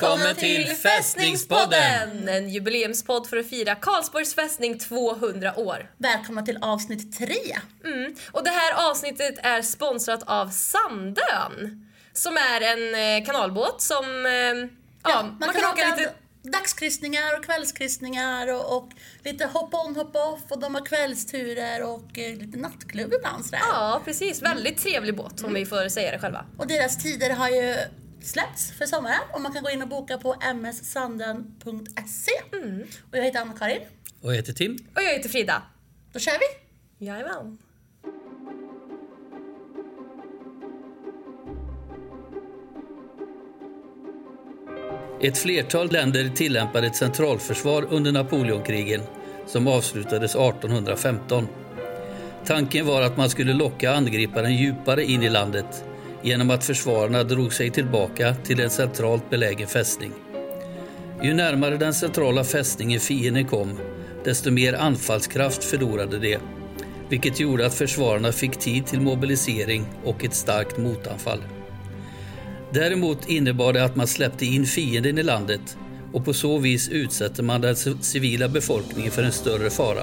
Välkommen till Fästningspodden! En jubileumspodd för att fira Karlsborgs fästning 200 år. Välkomna till avsnitt tre. Mm. Och det här avsnittet är sponsrat av Sandön. Som är en eh, kanalbåt som... Eh, ja, Ja, man, kan, åka lite... dagskryssningar och kvällskryssningar och, och lite hop-on hop-off och de har kvällsturer och eh, lite nattklubb ibland sådär. Ja, precis. Väldigt trevlig båt om vi får säga det själva. Och deras tider har ju släppts för sommaren och man kan gå in och boka på mssanden.se. Och jag heter Anna-Karin. Och jag heter Tim. Och jag heter Frida. Då kör vi! Jajamän. Ett flertal länder tillämpade ett centralförsvar under Napoleonkrigen som avslutades 1815. Tanken var att man skulle locka angriparen djupare in i landet genom att försvararna drog sig tillbaka till en centralt belägen fästning. Ju närmare den centrala fästningen fienden kom, desto mer anfallskraft förlorade de, vilket gjorde att försvararna fick tid till mobilisering och ett starkt motanfall. Däremot innebar det att man släppte in fienden i landet och på så vis utsätter man den civila befolkningen för en större fara.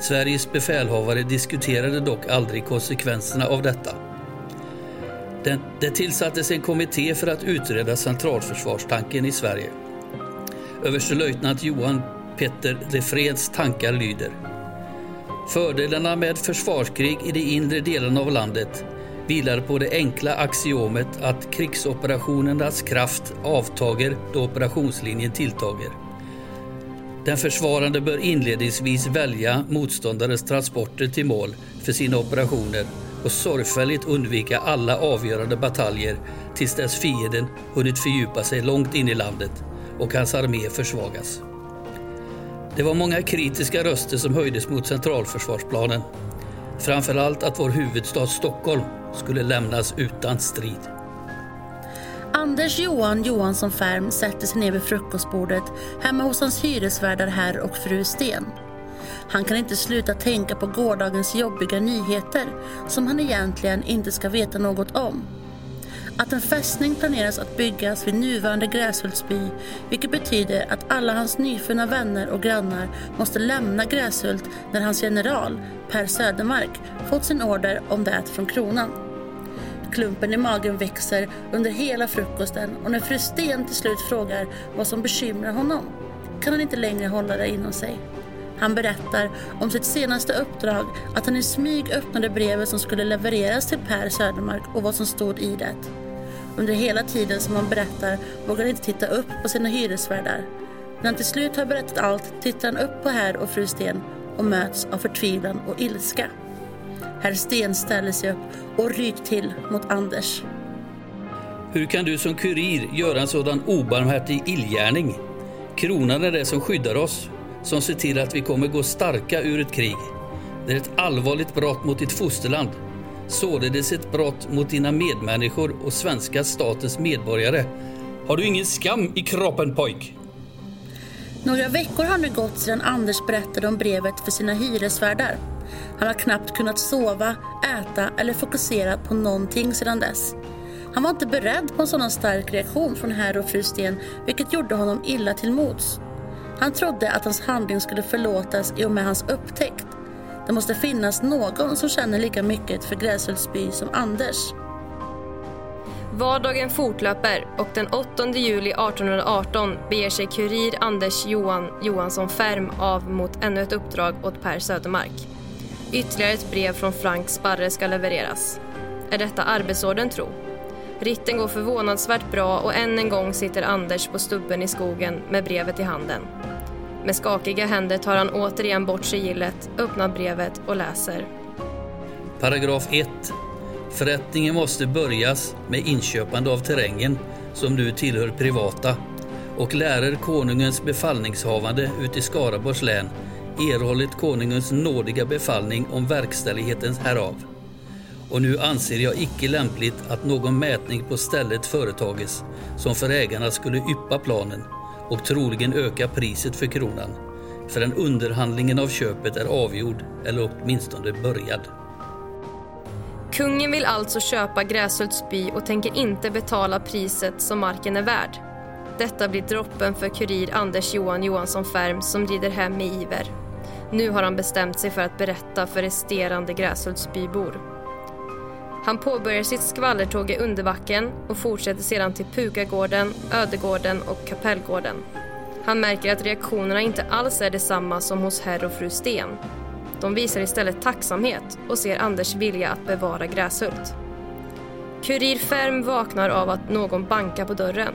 Sveriges befälhavare diskuterade dock aldrig konsekvenserna av detta. Det, det tillsattes en kommitté för att utreda centralförsvarstanken i Sverige. Överstelöjtnant Johan Petter Refreds tankar lyder. Fördelarna med försvarskrig i de inre delarna av landet vilar på det enkla axiomet att krigsoperationernas kraft avtager då operationslinjen tilltager. Den försvarande bör inledningsvis välja motståndarens transporter till mål för sina operationer och sorgfälligt undvika alla avgörande bataljer tills dess fienden hunnit fördjupa sig långt in i landet och hans armé försvagas. Det var många kritiska röster som höjdes mot centralförsvarsplanen. Framförallt att vår huvudstad Stockholm skulle lämnas utan strid. Anders Johan Johansson Färm sätter sig ner vid frukostbordet hemma hos hans hyresvärdar herr och fru Sten. Han kan inte sluta tänka på gårdagens jobbiga nyheter som han egentligen inte ska veta något om. Att en fästning planeras att byggas vid nuvarande Gräshultsby vilket betyder att alla hans nyfunna vänner och grannar måste lämna Gräshult när hans general, Per Södermark, fått sin order om det från kronan. Klumpen i magen växer under hela frukosten och när fru Sten till slut frågar vad som bekymrar honom kan han inte längre hålla det inom sig. Han berättar om sitt senaste uppdrag, att han i smyg öppnade brevet som skulle levereras till Per Södermark och vad som stod i det. Under hela tiden som han berättar vågar han inte titta upp på sina hyresvärdar. När han till slut har berättat allt tittar han upp på herr och fru Sten och möts av förtvivlan och ilska. Herr Sten ställer sig upp och ryker till mot Anders. Hur kan du som kurir göra en sådan obarmhärtig illgärning? Kronan är det som skyddar oss, som ser till att vi kommer gå starka ur ett krig. Det är ett allvarligt brott mot ditt fosterland. Således ett brott mot dina medmänniskor och svenska statens medborgare. Har du ingen skam i kroppen pojk? Några veckor har nu gått sedan Anders berättade om brevet för sina hyresvärdar. Han har knappt kunnat sova, äta eller fokusera på någonting sedan dess. Han var inte beredd på en sådan stark reaktion från herr och fru Sten vilket gjorde honom illa till mods. Han trodde att hans handling skulle förlåtas i och med hans upptäckt. Det måste finnas någon som känner lika mycket för Gräshultsby som Anders. Vardagen fortlöper och den 8 juli 1818 beger sig kurir Anders Johan Johansson Färm av mot ännu ett uppdrag åt Per Södermark. Ytterligare ett brev från Frank Sparre ska levereras. Är detta arbetsorden tro? Ritten går förvånansvärt bra och än en gång sitter Anders på stubben i skogen med brevet i handen. Med skakiga händer tar han återigen bort sigillet, öppnar brevet och läser. Paragraf 1. Förrättningen måste börjas med inköpande av terrängen som nu tillhör privata och lärer konungens befallningshavande ut i Skaraborgs län erhållit konungens nådiga befallning om verkställigheten härav. Och nu anser jag icke lämpligt att någon mätning på stället företages som för ägarna skulle yppa planen och troligen öka priset för kronan förrän underhandlingen av köpet är avgjord eller åtminstone börjad. Kungen vill alltså köpa Gräshults by och tänker inte betala priset som marken är värd. Detta blir droppen för kurir Anders Johan Johansson Färm som rider hem i iver. Nu har han bestämt sig för att berätta för resterande Gräshultsbybor. Han påbörjar sitt skvallertåg i Underbacken och fortsätter sedan till Pukagården, Ödegården och Kapellgården. Han märker att reaktionerna inte alls är detsamma som hos herr och fru Sten. De visar istället tacksamhet och ser Anders vilja att bevara Gräshult. Kurir Färm vaknar av att någon bankar på dörren.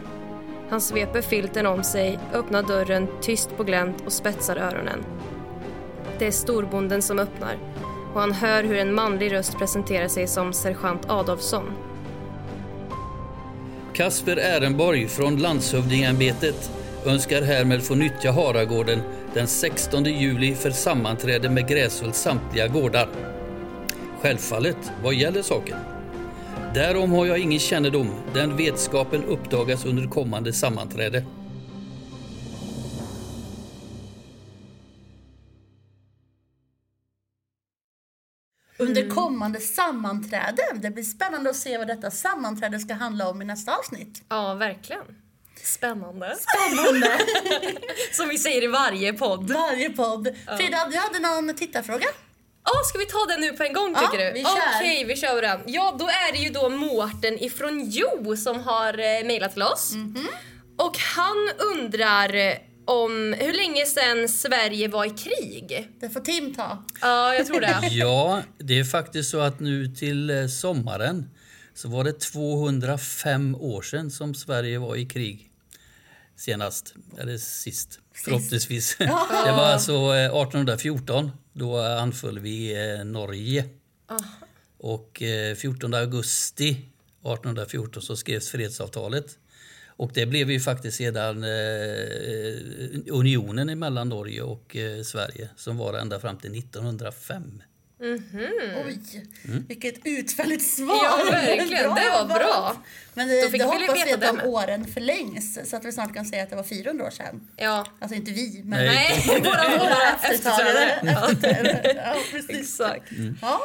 Han sveper filten om sig, öppnar dörren tyst på glänt och spetsar öronen. Det är storbonden som öppnar och han hör hur en manlig röst presenterar sig som sergeant Adolfsson. Kasper Ehrenborg från landshövdingeämbetet önskar härmed få nyttja Haragården den 16 juli för sammanträde med Gräshults samtliga gårdar. Självfallet, vad gäller saken? Därom har jag ingen kännedom. Den vetskapen uppdagas under kommande sammanträde. Kommande sammanträden. Det blir spännande att se vad detta sammanträde ska handla om i nästa avsnitt. Ja, verkligen. Spännande. Spännande! Som vi säger i varje podd. Varje podd. Frida, du hade någon tittarfråga? Ja, ska vi ta den nu på en gång Ja, tycker du? vi kör. Okej, vi kör den. Ja, då är det ju då Mårten ifrån Jo som har eh, mejlat till oss. Mhm. Och han undrar om hur länge sedan Sverige var i krig. Det får Tim ta. Ja, jag tror det. Ja, det är faktiskt så att nu till eh, sommaren så var det 205 år sedan som Sverige var i krig. Senast, eller sist, förhoppningsvis. Det var alltså eh, 1814. Då anföll vi eh, Norge. Och eh, 14 augusti 1814 så skrevs fredsavtalet. Och det blev ju faktiskt sedan eh, unionen mellan Norge och eh, Sverige som var ända fram till 1905. Oj, vilket utförligt svar. Ja, verkligen. Det var bra. Men Då det, fick det vi hoppas vi att de åren förlängs så att vi snart kan säga att det var 400 år sedan. Ja, Alltså inte vi, men Nej. nej, våra, våra efterträdare. efterträdare. Ja, precis. Exakt. Ja.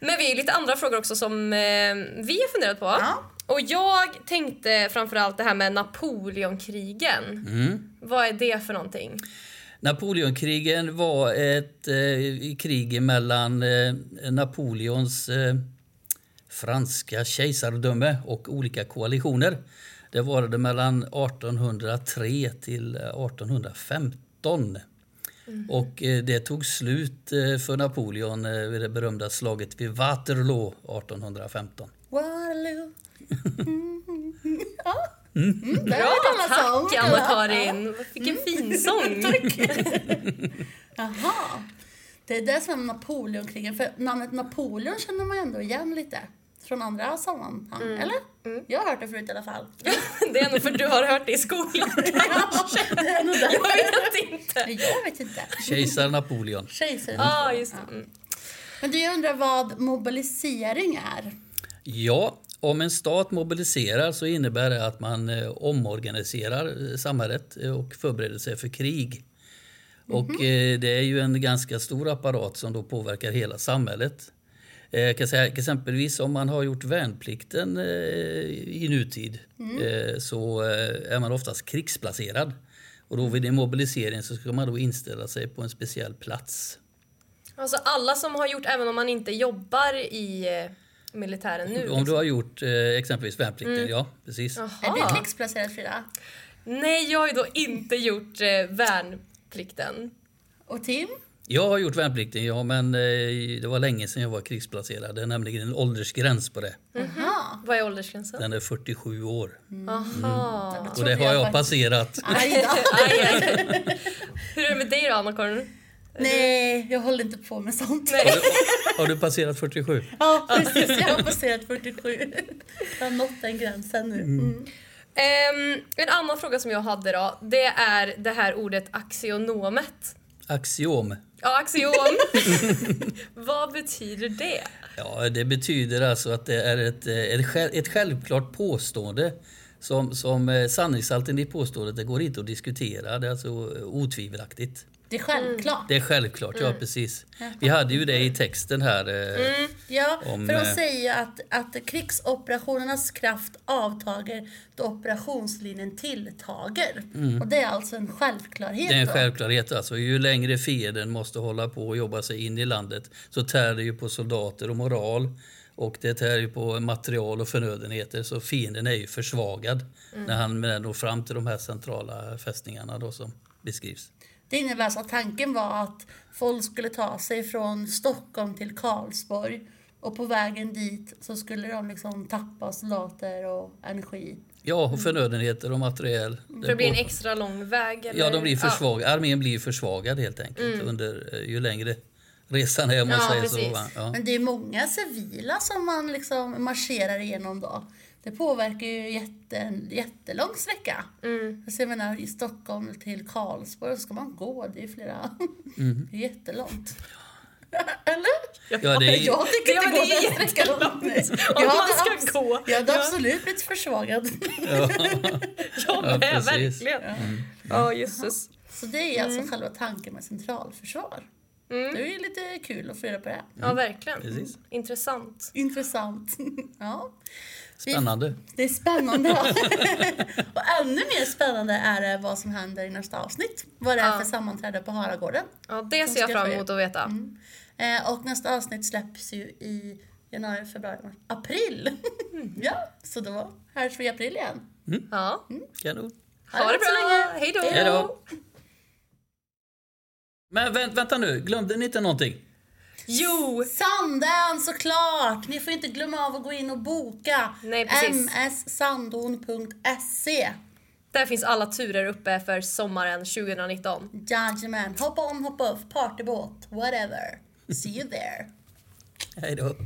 Men vi har lite andra frågor också som eh, vi har funderat på. Ja. Och jag tänkte framförallt det här med Napoleonkrigen. Mm. Vad är det för någonting? Napoleonkrigen var ett eh, krig mellan eh, Napoleons eh, franska kejsardöme och olika koalitioner. Det var det mellan 1803 till eh, 1815. Och eh, det tog slut eh, för Napoleon vid det berömda slaget vid Waterloo 1815. Mm. Ja. Mm, Bra, sång. tack Anna-Karin! Vilken fin sång! Jaha. Det är det som är Napoleonkrigen. För namnet Napoleon känner man ändå igen lite. Från andra sammanhang, Mm. eller? Jag har hört det förut i alla fall. Det är nog för du har hört det i skolan. det är nog. Jag vet inte. Jag vet inte. Kejsar Napoleon. Kejsaren. Ja, ah, just det. Mm. Men du, jag undrar vad mobilisering är? Ja, om en stat mobiliserar så innebär det att man eh, omorganiserar eh, samhället eh, och förbereder sig för krig. Och eh, det är ju en ganska stor apparat som då påverkar hela samhället. Jag kan säga, exempelvis om man har gjort värnplikten i nutid eh, så är man oftast krigsplacerad. Och då vid en mobilisering så ska man då inställa sig på en speciell plats. Alltså alla som har gjort, även om man inte jobbar i militären nu. Om du har gjort eh, exempelvis värnplikten, ja precis. Är du krigsplacerad Frida? Nej, jag har ju då inte gjort eh, värnplikten. Och Tim? Jag har gjort värnplikten, ja, men eh, det var länge sedan jag var krigsplacerad. Det är nämligen en åldersgräns på det. Jaha. Vad är åldersgränsen? Den är 47 år. Aha. Och det har jag jag passerat. Aj. Aj, aj. Hur är det med dig då, Anna-Karin? Nej, jag håller inte på med sånt. Nej. Har du passerat 47? Ja, precis. Jag har passerat 47. Jag har nått den gränsen nu. Mm. Ehm, en annan fråga som jag hade då, det är det här ordet axionomet. Axiom. Ja, axiom. Vad betyder det? Ja, det betyder alltså att det är ett, eh, ett, ett självklart påstående som, som eh, sanningshalten i påståendet det går inte att diskutera. Det är alltså otvivelaktigt. Det är självklart. Det är självklart, ja precis. Vi hade ju det i texten här. eh, Ja, Om, för de eh, säger att, att krigsoperationernas kraft avtager då operationslinjen tilltager. Och det är alltså en självklarhet. Det är en då. självklarhet. Alltså, ju längre fienden måste hålla på och jobba sig in i landet så tär det ju på soldater och moral. Och det tär ju på material och förnödenheter. Så fienden är ju försvagad när han når fram till de här centrala fästningarna då som beskrivs. Det innebär alltså att tanken var att folk skulle ta sig från Stockholm till Karlsborg och på vägen dit så skulle de liksom tappa soldater och energi. Ja, och förnödenheter och materiell. För det blir en extra lång väg? Eller? Ja, de blir försvagade. Armén blir försvagad helt enkelt under, eh, ju längre resan är om man Ja, säger precis. så. Ja. Men det är många civila som man liksom marscherar igenom då. Det påverkar ju jätte, en jättelång sträcka. Mm. Alltså jag menar i Stockholm till Karlsborg så ska man gå, det är flera, Mm. det är jättelångt. Eller? Ja, det är, Jag tycker Ja, inte gå det är den sträckan. jättelångt. Om Jag man ska abs- gå. Jag hade Ja. absolut blivit försvagad. Ja, Ja, men precis. verkligen. Ja, jösses. Så det är alltså själva tanken med centralförsvar. Det är ju lite kul att få reda på det. Ja, verkligen. Precis. Intressant. Intressant. Ja. Spännande. Det är spännande. ja. och ännu mer spännande är det vad som händer i nästa avsnitt. Vad det är Ja. för sammanträde på Haragården. Ja, det ser jag fram emot att veta. Eh, och nästa avsnitt släpps ju i januari, februari, mars, april. ja, så då hörs vi i april igen. Ja. Kanon. Ha det så länge. bra. Hej då. Men vänt, vänta nu, glömde ni inte någonting? Jo! Sandön såklart! Ni får inte glömma av att gå in och boka. Nej, precis. mssandon.se. Där finns alla turer uppe för sommaren 2019. Jajamän, hoppa on, hoppa off, partybåt, whatever. See you there. Hej då.